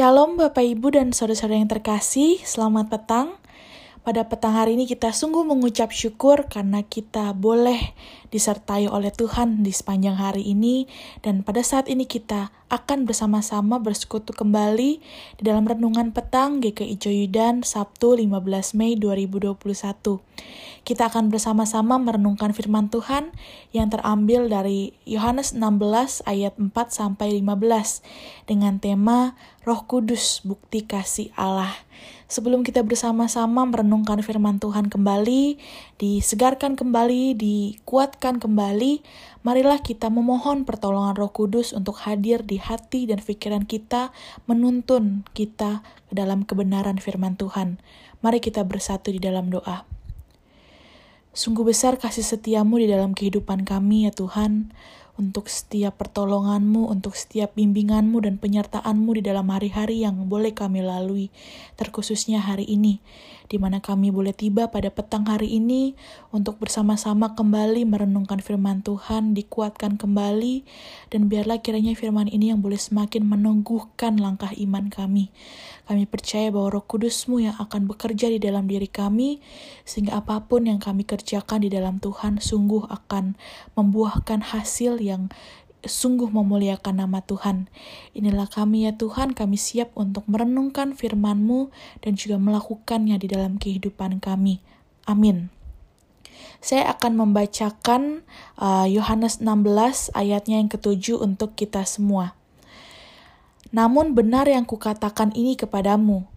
Shalom Bapak Ibu dan saudara-saudara yang terkasih, selamat petang. Pada petang hari ini kita sungguh mengucap syukur karena kita boleh disertai oleh Tuhan di sepanjang hari ini dan pada saat ini kita akan bersama-sama bersekutu kembali di dalam renungan petang GKI Joyudan Sabtu 15 Mei 2021. Kita akan bersama-sama merenungkan firman Tuhan yang terambil dari Yohanes 16 ayat 4 sampai 15 dengan tema Roh Kudus bukti kasih Allah. Sebelum kita bersama-sama merenungkan firman Tuhan kembali, disegarkan kembali, dikuatkan kembali, marilah kita memohon pertolongan Roh Kudus untuk hadir di hati dan pikiran kita, menuntun kita ke dalam kebenaran firman Tuhan. Mari kita bersatu di dalam doa. Sungguh besar kasih setiamu di dalam kehidupan kami ya Tuhan untuk setiap pertolonganmu, untuk setiap bimbinganmu dan penyertaanmu di dalam hari-hari yang boleh kami lalui, terkhususnya hari ini, di mana kami boleh tiba pada petang hari ini untuk bersama-sama kembali merenungkan firman Tuhan, dikuatkan kembali, dan biarlah kiranya firman ini yang boleh semakin menungguhkan langkah iman kami. Kami percaya bahwa roh kudusmu yang akan bekerja di dalam diri kami, sehingga apa pun yang kami kerjakan di dalam Tuhan sungguh akan membuahkan hasil yang yang sungguh memuliakan nama Tuhan. Inilah kami ya Tuhan, kami siap untuk merenungkan firman-Mu dan juga melakukannya di dalam kehidupan kami. Amin. Saya akan membacakan uh, Yohanes uh, 16 ayatnya yang ketujuh untuk kita semua. Namun benar yang kukatakan ini kepadamu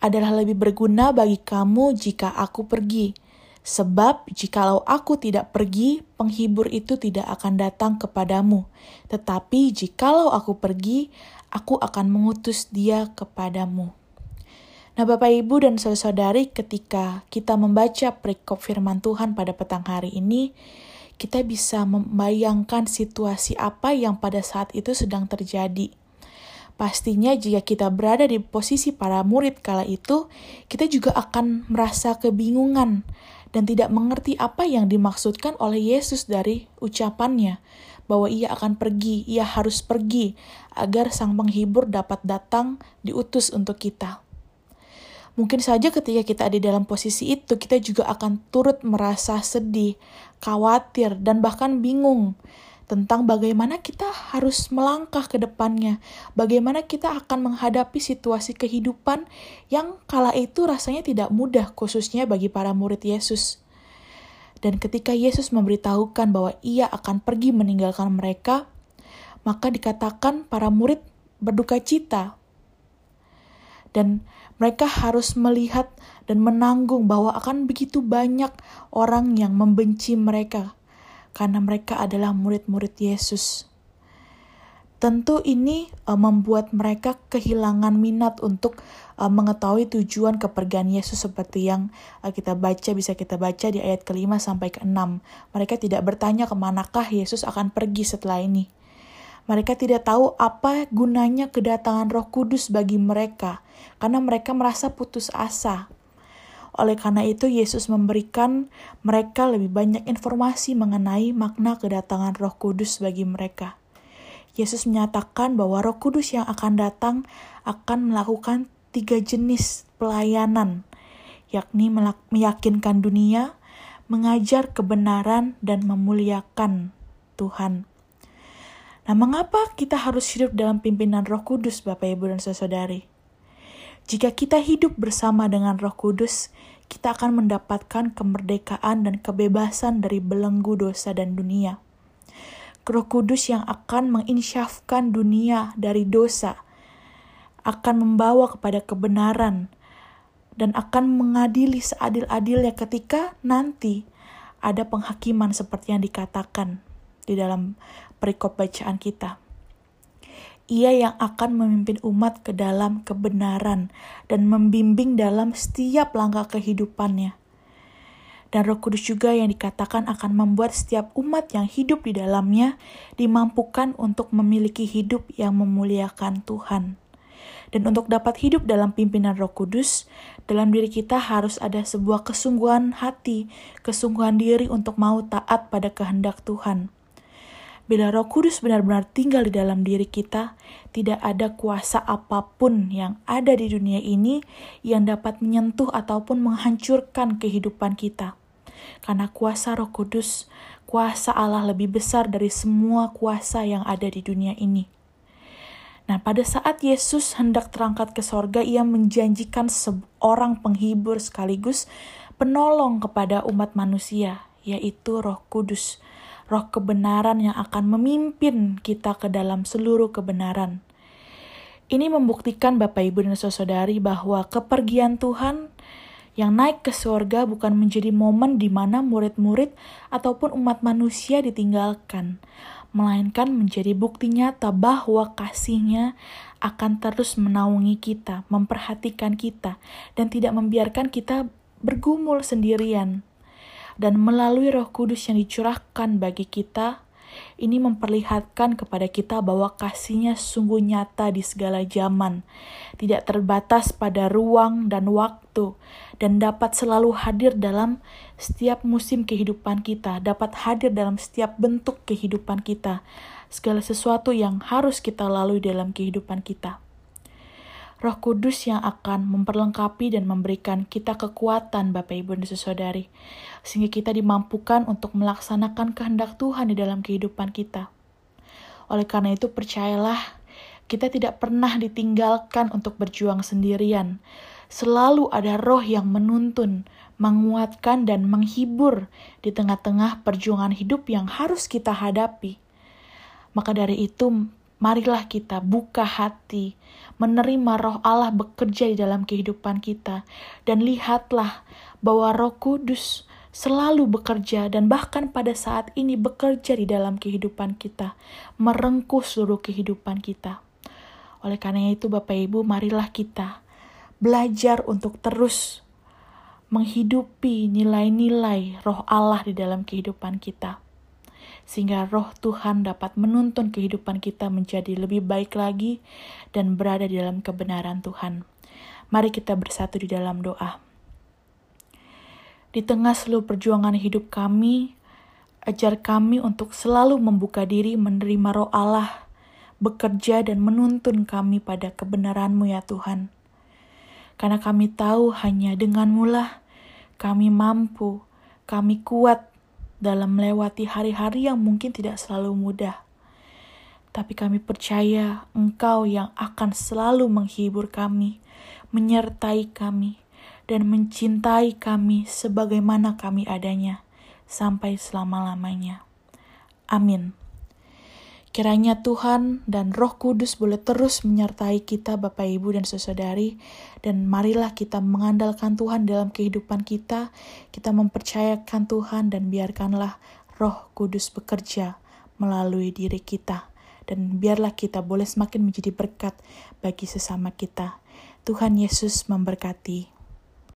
adalah lebih berguna bagi kamu jika aku pergi Sebab jikalau aku tidak pergi, penghibur itu tidak akan datang kepadamu. Tetapi jikalau aku pergi, aku akan mengutus dia kepadamu. Nah Bapak Ibu dan saudari ketika kita membaca perikop firman Tuhan pada petang hari ini, kita bisa membayangkan situasi apa yang pada saat itu sedang terjadi. Pastinya jika kita berada di posisi para murid kala itu, kita juga akan merasa kebingungan dan tidak mengerti apa yang dimaksudkan oleh Yesus dari ucapannya bahwa ia akan pergi, ia harus pergi agar sang penghibur dapat datang diutus untuk kita. Mungkin saja ketika kita ada dalam posisi itu, kita juga akan turut merasa sedih, khawatir, dan bahkan bingung tentang bagaimana kita harus melangkah ke depannya, bagaimana kita akan menghadapi situasi kehidupan yang kala itu rasanya tidak mudah, khususnya bagi para murid Yesus. Dan ketika Yesus memberitahukan bahwa ia akan pergi meninggalkan mereka, maka dikatakan para murid berduka cita. Dan mereka harus melihat dan menanggung bahwa akan begitu banyak orang yang membenci mereka karena mereka adalah murid-murid Yesus. Tentu ini uh, membuat mereka kehilangan minat untuk uh, mengetahui tujuan kepergian Yesus seperti yang uh, kita baca bisa kita baca di ayat kelima sampai keenam. Mereka tidak bertanya ke manakah Yesus akan pergi setelah ini. Mereka tidak tahu apa gunanya kedatangan Roh Kudus bagi mereka karena mereka merasa putus asa. Oleh karena itu, Yesus memberikan mereka lebih banyak informasi mengenai makna kedatangan Roh Kudus bagi mereka. Yesus menyatakan bahwa Roh Kudus yang akan datang akan melakukan tiga jenis pelayanan, yakni meyakinkan dunia, mengajar kebenaran, dan memuliakan Tuhan. Nah, mengapa kita harus hidup dalam pimpinan Roh Kudus, Bapak, Ibu, dan Saudari? Jika kita hidup bersama dengan Roh Kudus, kita akan mendapatkan kemerdekaan dan kebebasan dari belenggu dosa dan dunia. Roh Kudus yang akan menginsyafkan dunia dari dosa akan membawa kepada kebenaran dan akan mengadili seadil-adilnya ketika nanti ada penghakiman seperti yang dikatakan di dalam perikop bacaan kita. Ia yang akan memimpin umat ke dalam kebenaran dan membimbing dalam setiap langkah kehidupannya. Dan Roh Kudus juga yang dikatakan akan membuat setiap umat yang hidup di dalamnya dimampukan untuk memiliki hidup yang memuliakan Tuhan. Dan untuk dapat hidup dalam pimpinan Roh Kudus, dalam diri kita harus ada sebuah kesungguhan hati, kesungguhan diri untuk mau taat pada kehendak Tuhan Bila Roh Kudus benar-benar tinggal di dalam diri kita, tidak ada kuasa apa pun yang ada di dunia ini yang dapat menyentuh ataupun menghancurkan kehidupan kita. Karena kuasa Roh Kudus, kuasa Allah lebih besar dari semua kuasa yang ada di dunia ini. Nah, pada saat Yesus hendak terangkat ke sorga, ia menjanjikan seorang penghibur sekaligus penolong kepada umat manusia, yaitu Roh Kudus roh kebenaran yang akan memimpin kita ke dalam seluruh kebenaran. Ini membuktikan Bapak Ibu dan Saudari bahwa kepergian Tuhan yang naik ke surga bukan menjadi momen di mana murid-murid ataupun umat manusia ditinggalkan, melainkan menjadi bukti nyata bahwa kasihnya akan terus menaungi kita, memperhatikan kita, dan tidak membiarkan kita bergumul sendirian dan melalui Roh Kudus yang dicurahkan bagi kita, ini memperlihatkan kepada kita bahwa kasihnya sungguh nyata di segala zaman, tidak terbatas pada ruang dan waktu, dan dapat selalu hadir dalam setiap musim kehidupan kita, dapat hadir dalam setiap bentuk kehidupan kita, segala sesuatu yang harus kita lalui dalam kehidupan kita. Roh Kudus yang akan memperlengkapi dan memberikan kita kekuatan Bapak Ibu dan Saudari sehingga kita dimampukan untuk melaksanakan kehendak Tuhan di dalam kehidupan kita. Oleh karena itu percayalah kita tidak pernah ditinggalkan untuk berjuang sendirian. Selalu ada roh yang menuntun, menguatkan dan menghibur di tengah-tengah perjuangan hidup yang harus kita hadapi. Maka dari itu, marilah kita buka hati, menerima roh Allah bekerja di dalam kehidupan kita, dan lihatlah bahwa roh kudus selalu bekerja dan bahkan pada saat ini bekerja di dalam kehidupan kita, merengkuh seluruh kehidupan kita. Oleh karena itu Bapak Ibu, marilah kita belajar untuk terus menghidupi nilai-nilai roh Allah di dalam kehidupan kita sehingga roh Tuhan dapat menuntun kehidupan kita menjadi lebih baik lagi dan berada di dalam kebenaran Tuhan. Mari kita bersatu di dalam doa. Di tengah seluruh perjuangan hidup kami, ajar kami untuk selalu membuka diri menerima roh Allah, bekerja dan menuntun kami pada kebenaran-Mu ya Tuhan. Karena kami tahu hanya dengan-Mu lah kami mampu, kami kuat dalam melewati hari-hari yang mungkin tidak selalu mudah. Tapi kami percaya Engkau yang akan selalu menghibur kami, menyertai kami, dan mencintai kami sebagaimana kami adanya sampai selama-lamanya. Amin. Kiranya Tuhan dan Roh Kudus boleh terus menyertai kita Bapak Ibu dan Saudari dan marilah kita mengandalkan Tuhan dalam kehidupan kita, kita mempercayakan Tuhan dan biarkanlah Roh Kudus bekerja melalui diri kita dan biarlah kita boleh semakin menjadi berkat bagi sesama kita. Tuhan Yesus memberkati.